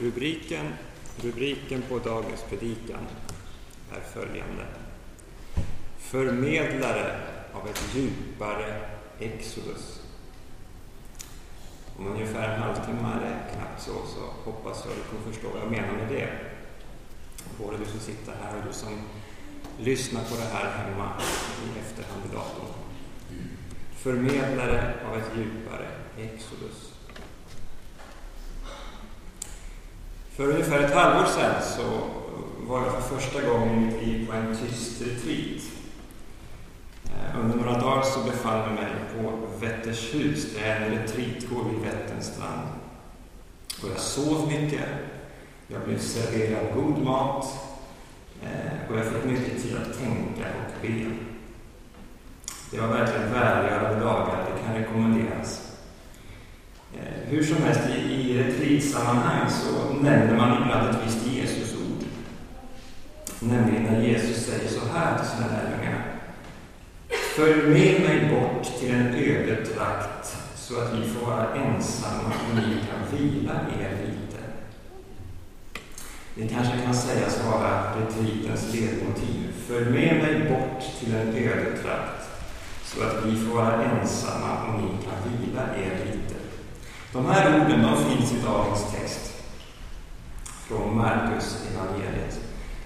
Rubriken, rubriken på dagens predikan är följande. Förmedlare av ett djupare Exodus. Om ungefär en halvtimme knappt så, så hoppas jag att du kommer förstå vad jag menar med det. Både du som sitter här och du som lyssnar på det här hemma i efterhand i datorn. Förmedlare av ett djupare Exodus. För ungefär ett halvår sedan så var jag för första gången i mitt liv på en tyst retreat. Eh, under några dagar så befann jag mig på Vättershus, det är en retreatgård vid Vätterns strand. Och jag sov mycket, jag blev serverad god mat eh, och jag fick mycket tid att tänka och be. Det var verkligen välgörande dagar, det kan rekommenderas. Hur som helst, i, i retreatsammanhang så nämner man ibland ett visst Jesusord. Nämligen när Jesus säger så här till sina lärjungar. Följ med mig bort till en öde trakt så att vi får vara ensamma och ni kan vila er lite. Det kanske kan sägas vara retreatens ledmotiv. Följ med mig bort till en öde trakt så att vi får vara ensamma och ni kan vila er lite. De här orden de finns i dagens text från Markus evangeliet.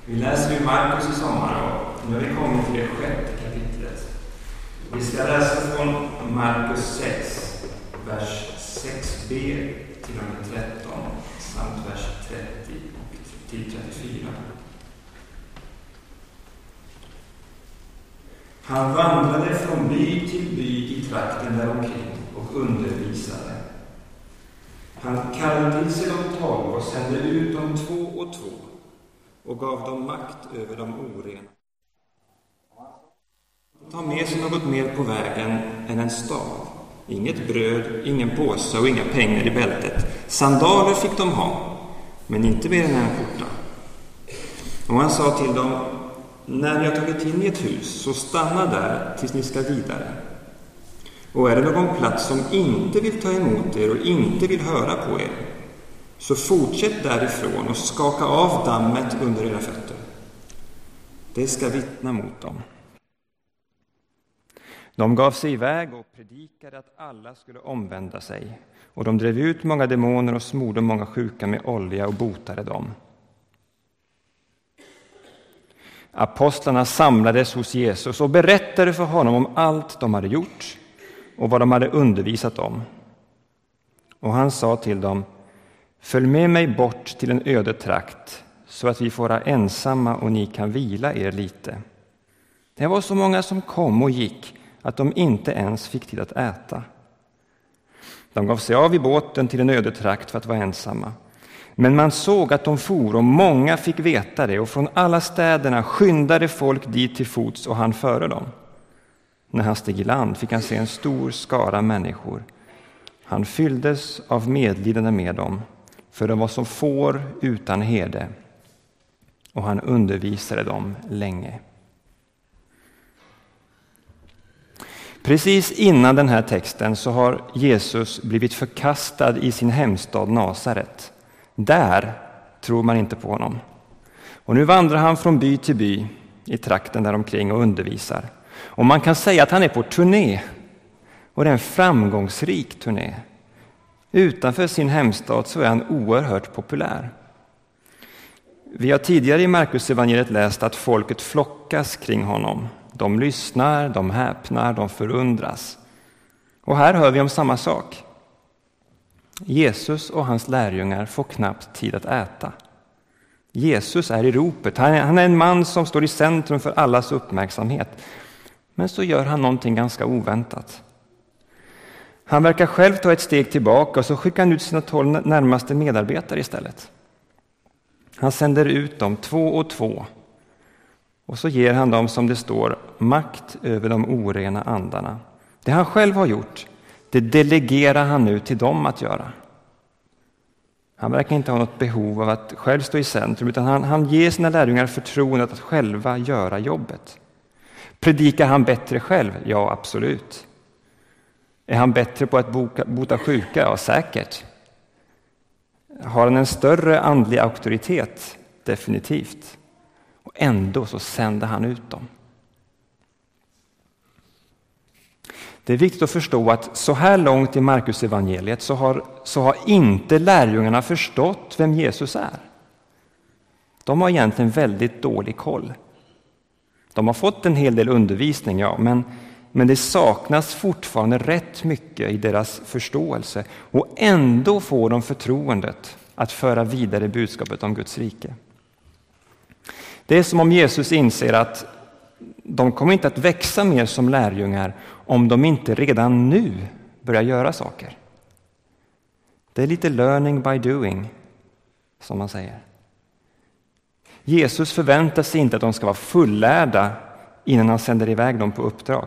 Vi läser ju Markus i sommar och nu har vi kommit till det sjätte kapitlet. Vi ska läsa från Markus 6, vers 6b till och med 13 samt vers 30 till 34. Han vandrade från by till by i trakten däromkring och undervisade. Han kallade till sig de tolv och sände ut dem två och två och gav dem makt över de orena. Ta med sig något mer på vägen än en stav, inget bröd, ingen påse och inga pengar i bältet. Sandaler fick de ha, men inte mer än en skjorta. Och han sa till dem, när ni har tagit in i ett hus, så stanna där tills ni ska vidare. Och är det någon plats som inte vill ta emot er och inte vill höra på er, så fortsätt därifrån och skaka av dammet under era fötter. Det ska vittna mot dem. De gav sig iväg och predikade att alla skulle omvända sig, och de drev ut många demoner och smorde många sjuka med olja och botade dem. Apostlarna samlades hos Jesus och berättade för honom om allt de hade gjort och vad de hade undervisat om. Och han sa till dem, följ med mig bort till en öde trakt så att vi får vara ensamma och ni kan vila er lite. Det var så många som kom och gick att de inte ens fick tid att äta. De gav sig av i båten till en öde trakt för att vara ensamma. Men man såg att de for och många fick veta det och från alla städerna skyndade folk dit till fots och han före dem. När han steg i land fick han se en stor skara människor. Han fylldes av medlidande med dem, för de var som får utan herde, och han undervisade dem länge. Precis innan den här texten så har Jesus blivit förkastad i sin hemstad Nasaret. Där tror man inte på honom. Och nu vandrar han från by till by i trakten däromkring och undervisar. Och man kan säga att han är på turné. Och det är en framgångsrik turné. Utanför sin hemstad så är han oerhört populär. Vi har tidigare i Markus evangeliet läst att folket flockas kring honom. De lyssnar, de häpnar, de förundras. Och här hör vi om samma sak. Jesus och hans lärjungar får knappt tid att äta. Jesus är i ropet. Han är en man som står i centrum för allas uppmärksamhet. Men så gör han någonting ganska oväntat. Han verkar själv ta ett steg tillbaka och så skickar han ut sina tolv närmaste medarbetare istället. Han sänder ut dem två och två och så ger han dem, som det står, makt över de orena andarna. Det han själv har gjort, det delegerar han nu till dem att göra. Han verkar inte ha något behov av att själv stå i centrum, utan han, han ger sina lärjungar förtroendet att själva göra jobbet. Predikar han bättre själv? Ja, absolut. Är han bättre på att boka, bota sjuka? Ja, säkert. har han en större andlig auktoritet, definitivt. Och ändå så sänder han ut dem. Det är viktigt att förstå att så här långt i Markus evangeliet så har, så har inte lärjungarna förstått vem Jesus är. De har egentligen väldigt dålig koll. De har fått en hel del undervisning, ja, men, men det saknas fortfarande rätt mycket i deras förståelse och ändå får de förtroendet att föra vidare budskapet om Guds rike. Det är som om Jesus inser att de kommer inte att växa mer som lärjungar om de inte redan nu börjar göra saker. Det är lite learning by doing, som man säger. Jesus förväntar sig inte att de ska vara fullärda innan han sänder iväg dem på uppdrag.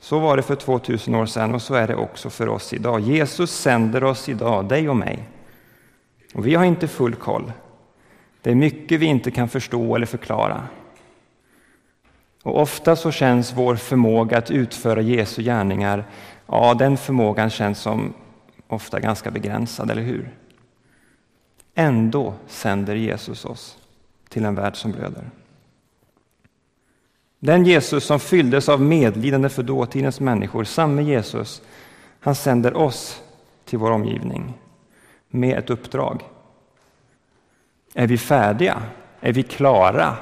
Så var det för 2000 år sedan och så är det också för oss idag. Jesus sänder oss idag, dig och mig. Och vi har inte full koll. Det är mycket vi inte kan förstå eller förklara. Och ofta så känns vår förmåga att utföra Jesu gärningar, ja den förmågan känns som ofta ganska begränsad, eller hur? Ändå sänder Jesus oss till en värld som blöder. Den Jesus som fylldes av medlidande för dåtidens människor, samme Jesus, han sänder oss till vår omgivning med ett uppdrag. Är vi färdiga? Är vi klara?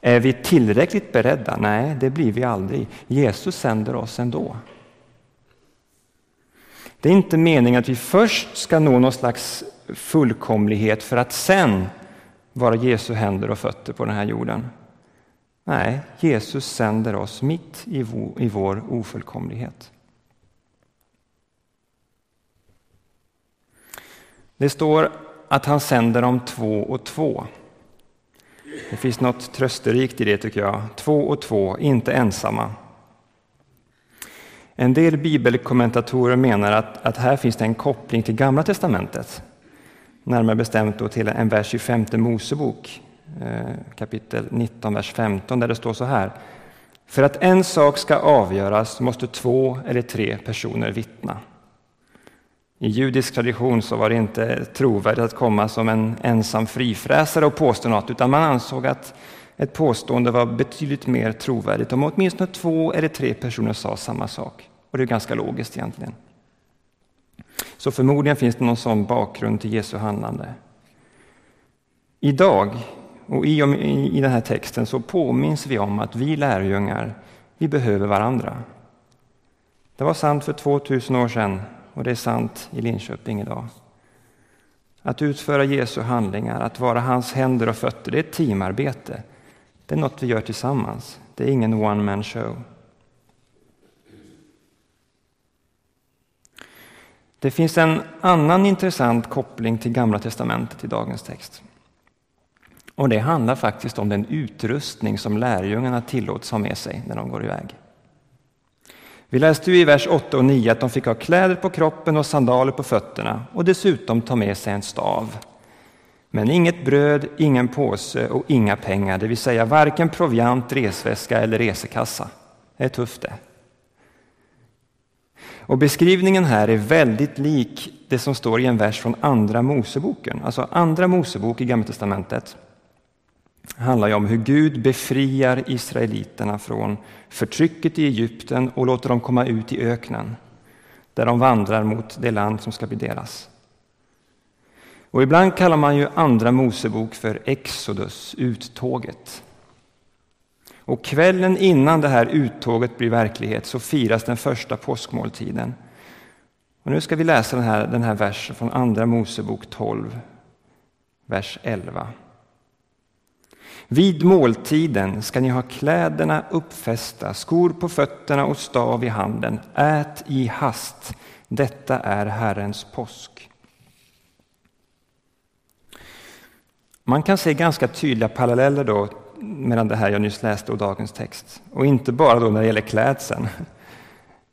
Är vi tillräckligt beredda? Nej, det blir vi aldrig. Jesus sänder oss ändå. Det är inte meningen att vi först ska nå någon slags fullkomlighet för att sen vara Jesu händer och fötter på den här jorden. Nej, Jesus sänder oss mitt i vår ofullkomlighet. Det står att han sänder dem två och två. Det finns något trösterikt i det tycker jag. Två och två, inte ensamma. En del bibelkommentatorer menar att, att här finns det en koppling till Gamla testamentet. Närmare bestämt då till en vers i femte Mosebok, eh, kapitel 19, vers 15, där det står så här. För att en sak ska avgöras måste två eller tre personer vittna. I judisk tradition så var det inte trovärdigt att komma som en ensam frifräsare och påstå något, utan man ansåg att ett påstående var betydligt mer trovärdigt om åtminstone två eller tre personer sa samma sak. Och det är ganska logiskt egentligen. Så förmodligen finns det någon sån bakgrund till Jesu handlande. Idag, och i, och i den här texten, så påminns vi om att vi lärjungar, vi behöver varandra. Det var sant för 2000 år sedan och det är sant i Linköping idag. Att utföra Jesu handlingar, att vara hans händer och fötter, det är ett teamarbete. Det är något vi gör tillsammans. Det är ingen one man show. Det finns en annan intressant koppling till Gamla testamentet i dagens text. Och Det handlar faktiskt om den utrustning som lärjungarna tillåts ha med sig när de går iväg. Vi läste i vers 8 och 9 att de fick ha kläder på kroppen och sandaler på fötterna och dessutom ta med sig en stav. Men inget bröd, ingen påse och inga pengar, det vill säga varken proviant, resväska eller resekassa. Det är tufft det. Och beskrivningen här är väldigt lik det som står i en vers från Andra Moseboken. Alltså Andra Mosebok i Gamla testamentet handlar ju om hur Gud befriar israeliterna från förtrycket i Egypten och låter dem komma ut i öknen där de vandrar mot det land som ska bli deras. Och ibland kallar man ju Andra Mosebok för Exodus, uttåget. Och kvällen innan det här uttåget blir verklighet så firas den första påskmåltiden. Och nu ska vi läsa den här, den här versen från Andra Mosebok 12, vers 11. Vid måltiden ska ni ha kläderna uppfästa, skor på fötterna och stav i handen. Ät i hast. Detta är Herrens påsk. Man kan se ganska tydliga paralleller då mellan det här jag nyss läste och dagens text. Och inte bara då när det gäller klädseln,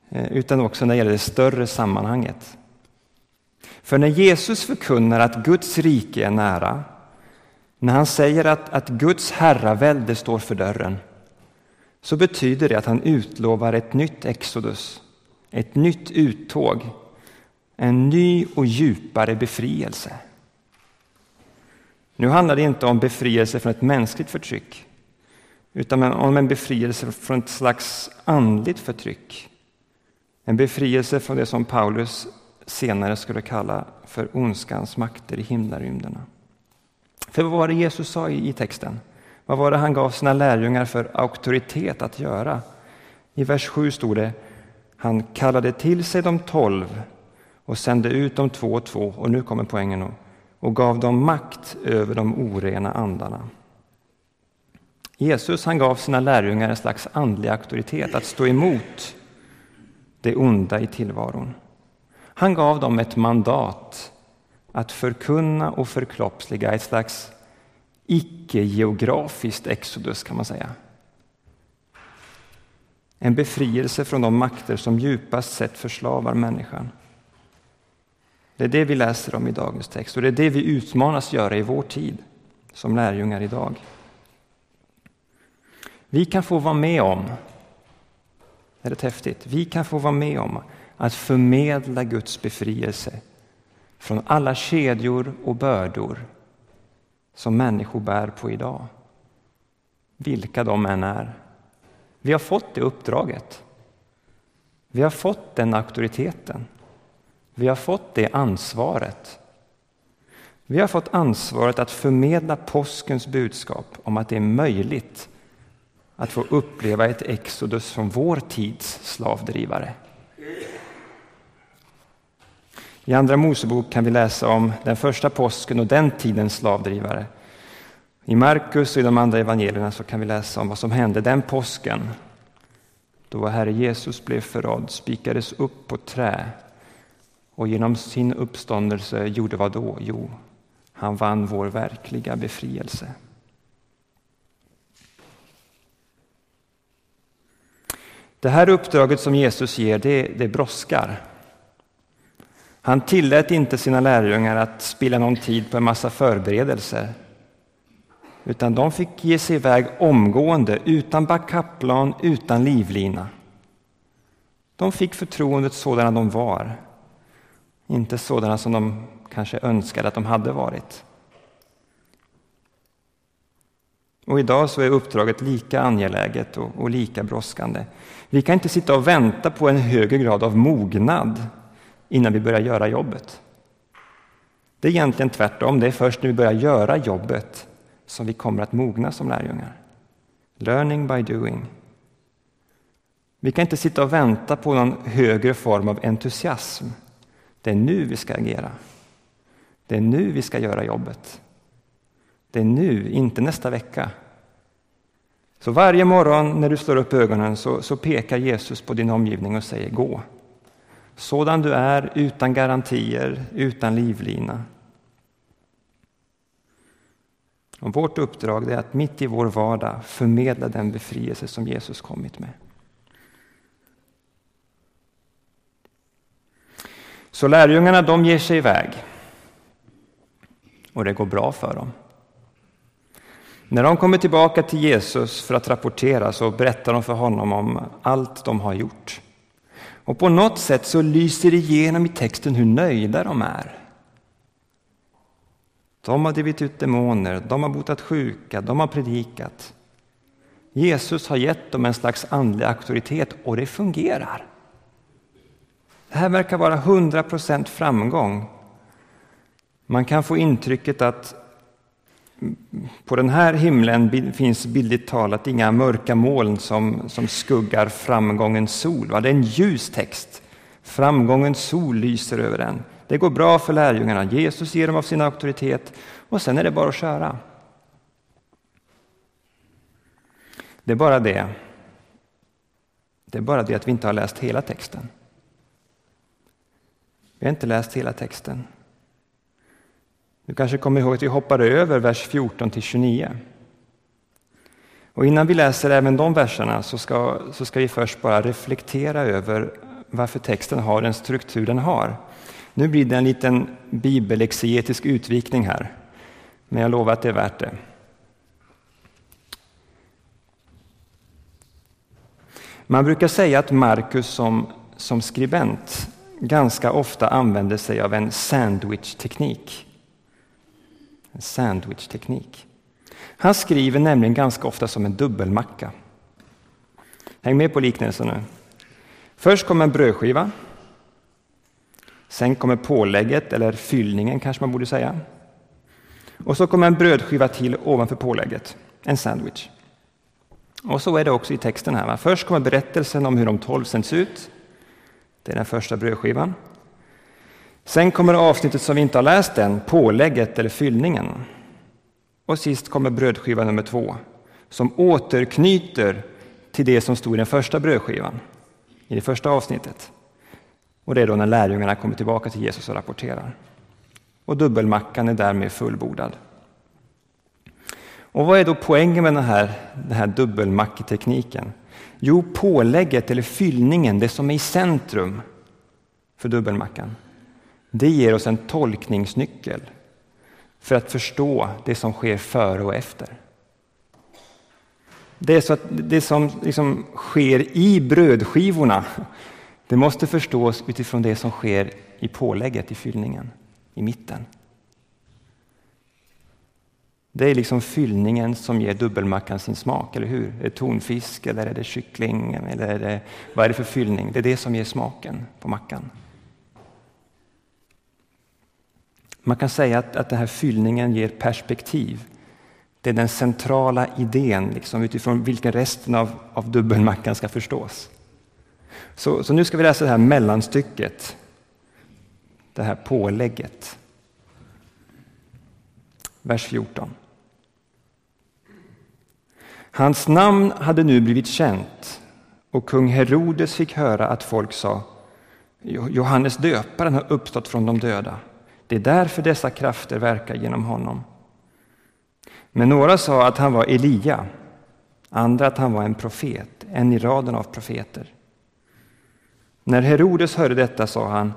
eh, utan också när det gäller det större sammanhanget. För när Jesus förkunnar att Guds rike är nära, när han säger att, att Guds herravälde står för dörren, så betyder det att han utlovar ett nytt Exodus, ett nytt uttåg. En ny och djupare befrielse. Nu handlar det inte om befrielse från ett mänskligt förtryck utan om en befrielse från ett slags andligt förtryck. En befrielse från det som Paulus senare skulle kalla för ondskans makter i himlarymderna. För vad var det Jesus sa i texten? Vad var det han gav sina lärjungar för auktoritet att göra? I vers 7 stod det han kallade till sig de tolv och sände ut dem två och två, och nu kommer poängen, och gav dem makt över de orena andarna. Jesus han gav sina lärjungar en slags andlig auktoritet att stå emot det onda i tillvaron. Han gav dem ett mandat att förkunna och förkroppsliga ett slags icke-geografiskt exodus kan man säga. En befrielse från de makter som djupast sett förslavar människan. Det är det vi läser om i dagens text och det är det vi utmanas göra i vår tid som lärjungar idag. Vi kan få vara med om, är det häftigt, vi kan få vara med om att förmedla Guds befrielse från alla kedjor och bördor som människor bär på idag. Vilka de än är. Vi har fått det uppdraget. Vi har fått den auktoriteten. Vi har fått det ansvaret. Vi har fått ansvaret att förmedla påskens budskap om att det är möjligt att få uppleva ett exodus från vår tids slavdrivare. I Andra Mosebok kan vi läsa om den första påsken och den tidens slavdrivare. I Markus och i de andra evangelierna så kan vi läsa om vad som hände den påsken då Herre Jesus blev förrådd, spikades upp på trä och genom sin uppståndelse gjorde vad då? Jo, han vann vår verkliga befrielse. Det här uppdraget som Jesus ger, det, det brådskar. Han tillät inte sina lärjungar att spilla någon tid på en massa förberedelser. Utan de fick ge sig iväg omgående, utan backupplan, utan livlina. De fick förtroendet sådana de var, inte sådana som de kanske önskade att de hade varit. Och idag så är uppdraget lika angeläget och, och lika brådskande. Vi kan inte sitta och vänta på en högre grad av mognad innan vi börjar göra jobbet. Det är egentligen tvärtom, det är först när vi börjar göra jobbet som vi kommer att mogna som lärjungar. Learning by doing. Vi kan inte sitta och vänta på någon högre form av entusiasm. Det är nu vi ska agera. Det är nu vi ska göra jobbet. Det är nu, inte nästa vecka. Så varje morgon när du slår upp ögonen så, så pekar Jesus på din omgivning och säger gå. Sådan du är, utan garantier, utan livlina. Och vårt uppdrag är att mitt i vår vardag förmedla den befrielse som Jesus kommit med. Så lärjungarna de ger sig iväg. Och det går bra för dem. När de kommer tillbaka till Jesus för att rapportera så berättar de för honom om allt de har gjort. Och på något sätt så lyser det igenom i texten hur nöjda de är. De har drivit ut demoner, de har botat sjuka, de har predikat. Jesus har gett dem en slags andlig auktoritet och det fungerar. Det här verkar vara 100 procent framgång. Man kan få intrycket att på den här himlen finns bildligt talat inga mörka moln som, som skuggar framgångens sol. Va? Det är en ljus text. Framgångens sol lyser över den. Det går bra för lärjungarna. Jesus ger dem av sin auktoritet och sen är det bara att köra. Det är bara det. Det är bara det att vi inte har läst hela texten. Vi har inte läst hela texten. Du kanske kommer ihåg att vi hoppade över vers 14 till 29. Och innan vi läser även de verserna så ska, så ska vi först bara reflektera över varför texten har den struktur den har. Nu blir det en liten bibelexegetisk utvikning här, men jag lovar att det är värt det. Man brukar säga att Markus som, som skribent ganska ofta använder sig av en sandwich-teknik. En sandwich-teknik. Han skriver nämligen ganska ofta som en dubbelmacka. Häng med på liknelsen nu. Först kommer en brödskiva. Sen kommer pålägget, eller fyllningen kanske man borde säga. Och så kommer en brödskiva till ovanför pålägget, en sandwich. Och så är det också i texten här. Först kommer berättelsen om hur de tolv sänds ut. Det är den första brödskivan. Sen kommer avsnittet som vi inte har läst än, pålägget eller fyllningen. Och sist kommer brödskiva nummer två, som återknyter till det som stod i den första brödskivan, i det första avsnittet. Och det är då när lärjungarna kommer tillbaka till Jesus och rapporterar. Och dubbelmackan är därmed fullbordad. Och vad är då poängen med den här, den här dubbelmacketekniken? Jo, pålägget eller fyllningen, det som är i centrum för dubbelmackan, det ger oss en tolkningsnyckel för att förstå det som sker före och efter. Det är så att det som liksom sker i brödskivorna, det måste förstås utifrån det som sker i pålägget, i fyllningen, i mitten. Det är liksom fyllningen som ger dubbelmackan sin smak, eller hur? Är det tonfisk eller är det kyckling? Eller är det, vad är det för fyllning? Det är det som ger smaken på mackan. Man kan säga att, att den här fyllningen ger perspektiv. Det är den centrala idén liksom, utifrån vilken resten av, av dubbelmackan ska förstås. Så, så nu ska vi läsa det här mellanstycket, det här pålägget. Vers 14. Hans namn hade nu blivit känt och kung Herodes fick höra att folk sa Johannes döparen har uppstått från de döda. Det är därför dessa krafter verkar genom honom. Men några sa att han var Elia, andra att han var en profet, en i raden av profeter. När Herodes hörde detta sa han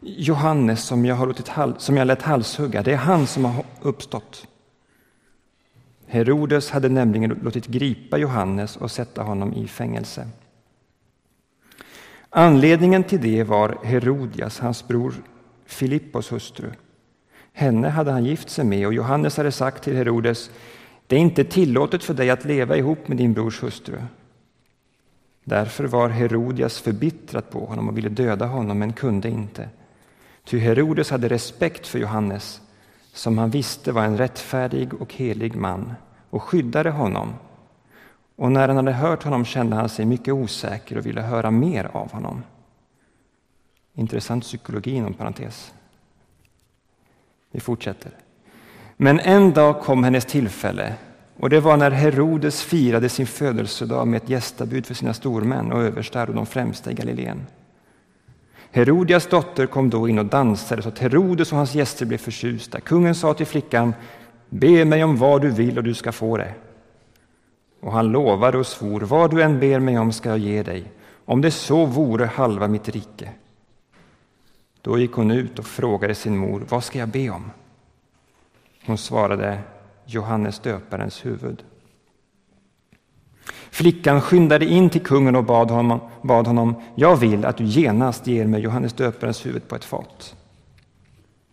Johannes som jag, har låtit, som jag lät halshugga, det är han som har uppstått. Herodes hade nämligen låtit gripa Johannes och sätta honom i fängelse. Anledningen till det var Herodias, hans bror Filippos hustru. Henne hade han gift sig med och Johannes hade sagt till Herodes det är inte tillåtet för dig att leva ihop med din brors hustru. Därför var Herodias förbittrad på honom och ville döda honom, men kunde inte. Ty Herodes hade respekt för Johannes som han visste var en rättfärdig och helig man och skyddade honom. Och när han hade hört honom kände han sig mycket osäker och ville höra mer av honom. Intressant psykologi inom parentes. Vi fortsätter. Men en dag kom hennes tillfälle och det var när Herodes firade sin födelsedag med ett gästabud för sina stormän och överstar och de främsta i Galileen. Herodias dotter kom då in och dansade så att Herodes och hans gäster blev förtjusta. Kungen sa till flickan, be mig om vad du vill och du ska få det. Och han lovade och svor, vad du än ber mig om ska jag ge dig, om det så vore halva mitt rike. Då gick hon ut och frågade sin mor, vad ska jag be om? Hon svarade, Johannes döparens huvud. Flickan skyndade in till kungen och bad honom, bad honom, jag vill att du genast ger mig Johannes döparens huvud på ett fat.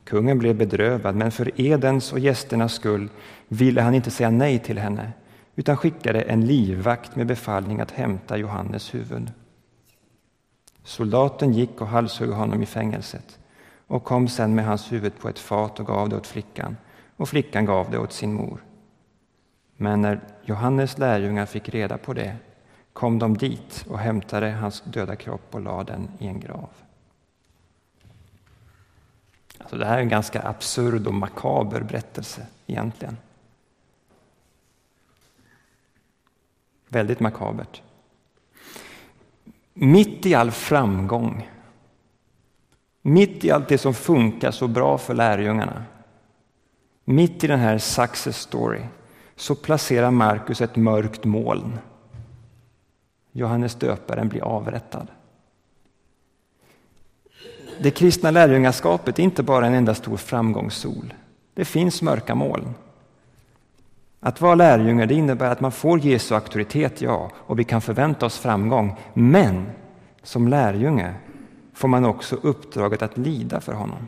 Kungen blev bedrövad, men för edens och gästernas skull ville han inte säga nej till henne, utan skickade en livvakt med befallning att hämta Johannes huvud. Soldaten gick och halshögg honom i fängelset och kom sen med hans huvud på ett fat och gav det åt flickan, och flickan gav det åt sin mor. Men när Johannes lärjungar fick reda på det kom de dit och hämtade hans döda kropp och lade den i en grav. Alltså det här är en ganska absurd och makaber berättelse egentligen. Väldigt makabert. Mitt i all framgång, mitt i allt det som funkar så bra för lärjungarna, mitt i den här success story, så placerar Markus ett mörkt moln. Johannes döparen blir avrättad. Det kristna lärjungaskapet är inte bara en enda stor framgångssol. Det finns mörka moln. Att vara lärjunge det innebär att man får Jesu auktoritet, ja, och vi kan förvänta oss framgång. Men som lärjunge får man också uppdraget att lida för honom.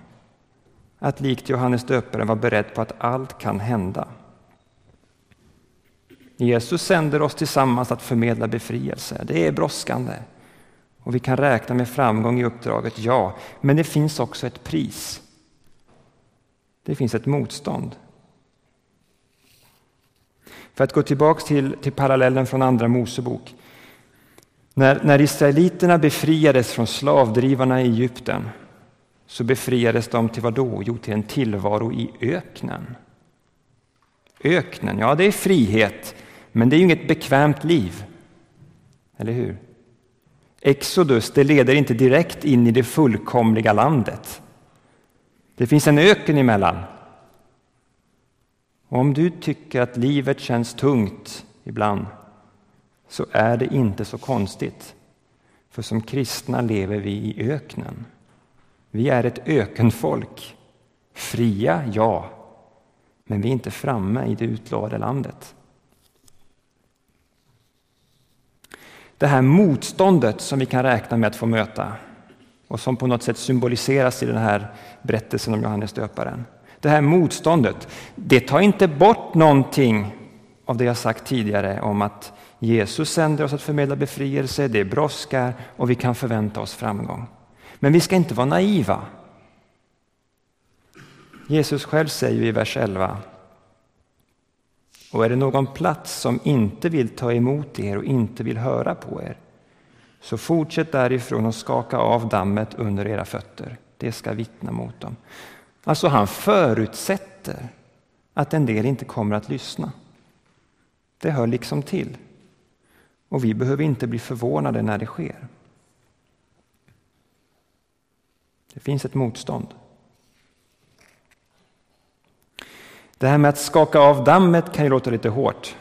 Att likt Johannes döparen vara beredd på att allt kan hända. Jesus sänder oss tillsammans att förmedla befrielse. Det är brådskande. Och vi kan räkna med framgång i uppdraget, ja. Men det finns också ett pris. Det finns ett motstånd. För att gå tillbaka till, till parallellen från Andra Mosebok. När, när israeliterna befriades från slavdrivarna i Egypten så befriades de till vad då? Jo, till en tillvaro i öknen. Öknen, ja det är frihet, men det är ju inget bekvämt liv. Eller hur? Exodus, det leder inte direkt in i det fullkomliga landet. Det finns en öken emellan. Och om du tycker att livet känns tungt ibland så är det inte så konstigt. För som kristna lever vi i öknen. Vi är ett ökenfolk. Fria, ja, men vi är inte framme i det utlovade landet. Det här motståndet som vi kan räkna med att få möta och som på något sätt symboliseras i den här berättelsen om Johannes döparen. Det här motståndet, det tar inte bort någonting av det jag sagt tidigare om att Jesus sänder oss att förmedla befrielse, det brådskar och vi kan förvänta oss framgång. Men vi ska inte vara naiva. Jesus själv säger i vers 11 och är det någon plats som inte vill ta emot er och inte vill höra på er, så fortsätt därifrån och skaka av dammet under era fötter. Det ska vittna mot dem. Alltså han förutsätter att en del inte kommer att lyssna. Det hör liksom till. Och vi behöver inte bli förvånade när det sker. Det finns ett motstånd. Det här med att skaka av dammet kan ju låta lite hårt.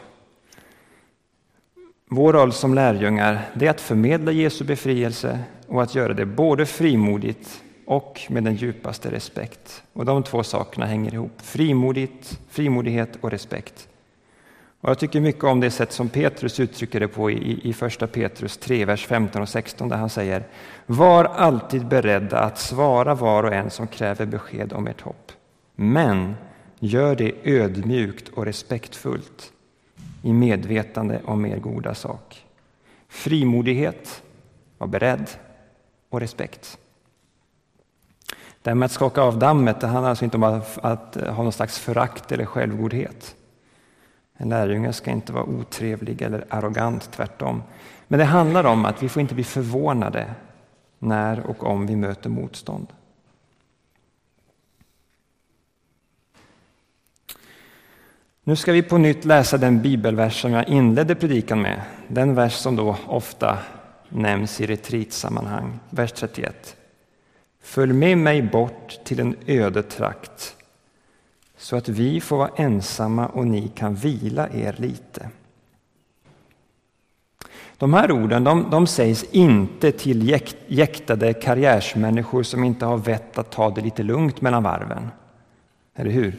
Vår roll som lärjungar det är att förmedla Jesu befrielse och att göra det både frimodigt och med den djupaste respekt. Och De två sakerna hänger ihop. Frimodigt, frimodighet och respekt. Och Jag tycker mycket om det sätt som Petrus uttrycker det på i, i första Petrus 3, vers 15 och 16 där han säger Var alltid beredda att svara var och en som kräver besked om ert hopp. Men gör det ödmjukt och respektfullt i medvetande om er goda sak. Frimodighet, var beredd och respekt. Det här med att skaka av dammet det handlar alltså inte om att, att ha någon slags förakt eller självgodhet. En lärjunge ska inte vara otrevlig eller arrogant, tvärtom. Men det handlar om att vi får inte bli förvånade när och om vi möter motstånd. Nu ska vi på nytt läsa den bibelvers som jag inledde predikan med. Den vers som då ofta nämns i retreatsammanhang. vers 31. Följ med mig bort till en öde trakt så att vi får vara ensamma och ni kan vila er lite. De här orden de, de sägs inte till jäktade karriärsmänniskor som inte har vett att ta det lite lugnt mellan varven. Eller hur?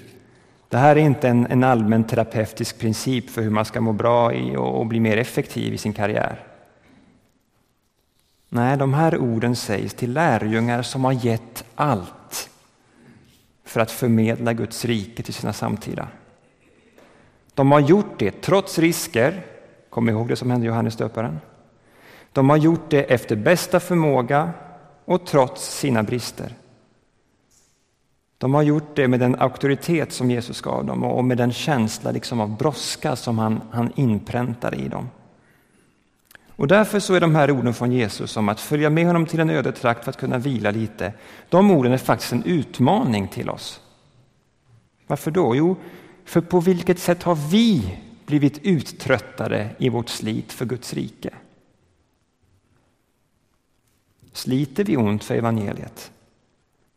Det här är inte en, en allmän terapeutisk princip för hur man ska må bra i och, och bli mer effektiv i sin karriär. Nej, de här orden sägs till lärjungar som har gett allt för att förmedla Guds rike till sina samtida. De har gjort det trots risker. Kom ihåg det som hände Johannes döparen. De har gjort det efter bästa förmåga och trots sina brister. De har gjort det med den auktoritet som Jesus gav dem och med den känsla liksom av brådska som han, han inpräntar i dem. Och därför så är de här orden från Jesus om att följa med honom till en öde trakt för att kunna vila lite, de orden är faktiskt en utmaning till oss. Varför då? Jo, för på vilket sätt har vi blivit uttröttade i vårt slit för Guds rike? Sliter vi ont för evangeliet?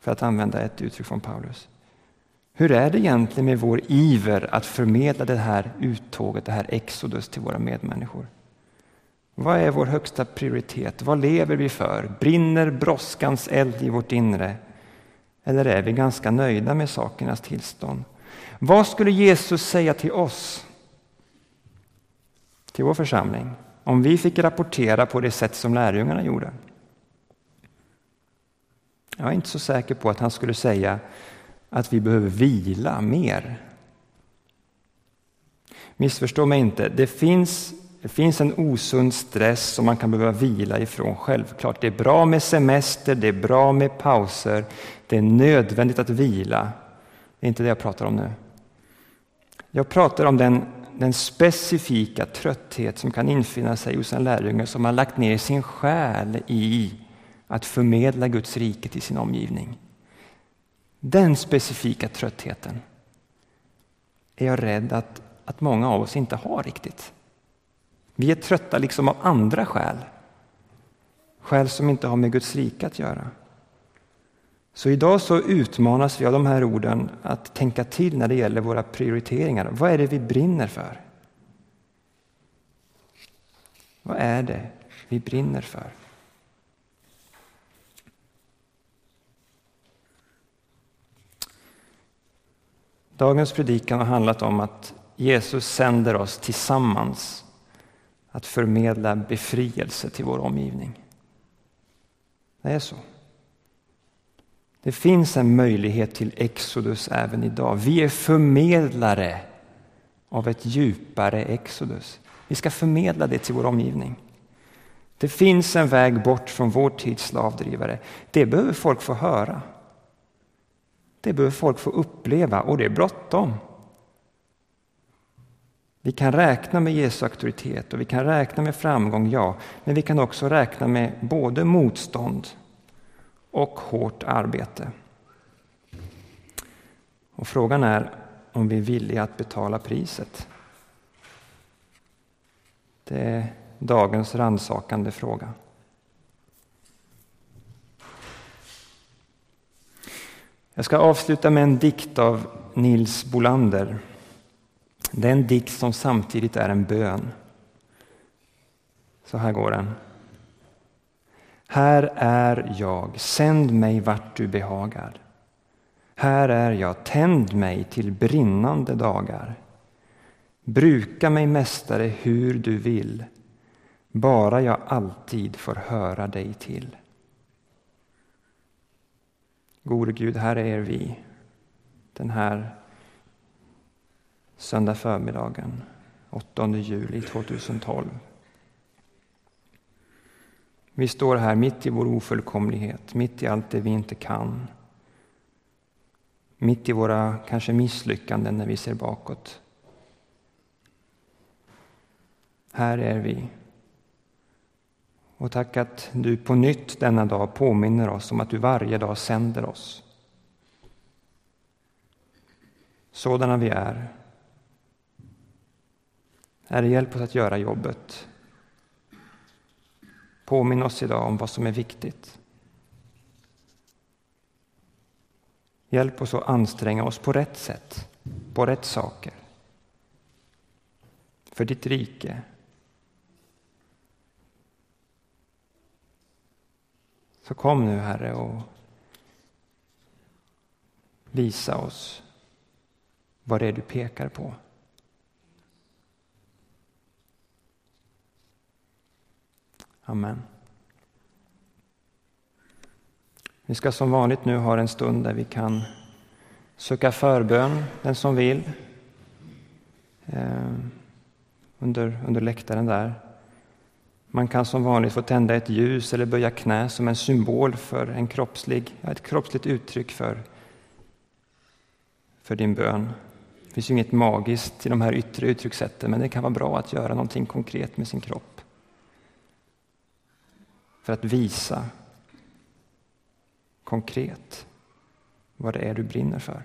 För att använda ett uttryck från Paulus. Hur är det egentligen med vår iver att förmedla det här uttåget, det här exodus till våra medmänniskor? Vad är vår högsta prioritet? Vad lever vi för? Brinner brådskans eld i vårt inre? Eller är vi ganska nöjda med sakernas tillstånd? Vad skulle Jesus säga till oss, till vår församling, om vi fick rapportera på det sätt som lärjungarna gjorde? Jag är inte så säker på att han skulle säga att vi behöver vila mer. Missförstå mig inte, det finns, det finns en osund stress som man kan behöva vila ifrån, självklart. Det är bra med semester, det är bra med pauser, det är nödvändigt att vila. Det är inte det jag pratar om nu. Jag pratar om den, den specifika trötthet som kan infinna sig hos en lärjunge som har lagt ner sin själ i att förmedla Guds rike till sin omgivning. Den specifika tröttheten är jag rädd att, att många av oss inte har riktigt. Vi är trötta liksom av andra skäl. Skäl som inte har med Guds rike att göra. Så idag så utmanas vi av de här orden att tänka till när det gäller våra prioriteringar. Vad är det vi brinner för? Vad är det vi brinner för? Dagens predikan har handlat om att Jesus sänder oss tillsammans att förmedla befrielse till vår omgivning. Det är så. Det finns en möjlighet till exodus även idag. Vi är förmedlare av ett djupare exodus. Vi ska förmedla det till vår omgivning. Det finns en väg bort från vår tids slavdrivare. Det behöver folk få höra. Det behöver folk få uppleva och det är bråttom. Vi kan räkna med Jesu auktoritet och vi kan räkna med framgång, ja, men vi kan också räkna med både motstånd och hårt arbete. Och frågan är om vi är villiga att betala priset. Det är dagens rannsakande fråga. Jag ska avsluta med en dikt av Nils Bolander. Det är en dikt som samtidigt är en bön. Så här går den. Här är jag, sänd mig vart du behagar. Här är jag, tänd mig till brinnande dagar. Bruka mig, Mästare, hur du vill, bara jag alltid får höra dig till. Gode Gud, här är vi den här söndag förmiddagen, 8 juli 2012. Vi står här mitt i vår ofullkomlighet, mitt i allt det vi inte kan. Mitt i våra kanske misslyckanden när vi ser bakåt. Här är vi. Och tack att du på nytt denna dag påminner oss om att du varje dag sänder oss. Sådana vi är. Herre, hjälp oss att göra jobbet Påminn oss idag om vad som är viktigt. Hjälp oss att anstränga oss på rätt sätt, på rätt saker. För ditt rike. Så kom nu, Herre, och visa oss vad det är du pekar på. Amen. Vi ska som vanligt nu ha en stund där vi kan söka förbön, den som vill, eh, under, under läktaren där. Man kan som vanligt få tända ett ljus eller böja knä som en symbol för en kroppslig, ett kroppsligt uttryck för, för din bön. Det finns ju inget magiskt i de här yttre uttryckssätten, men det kan vara bra att göra någonting konkret med sin kropp för att visa konkret vad det är du brinner för.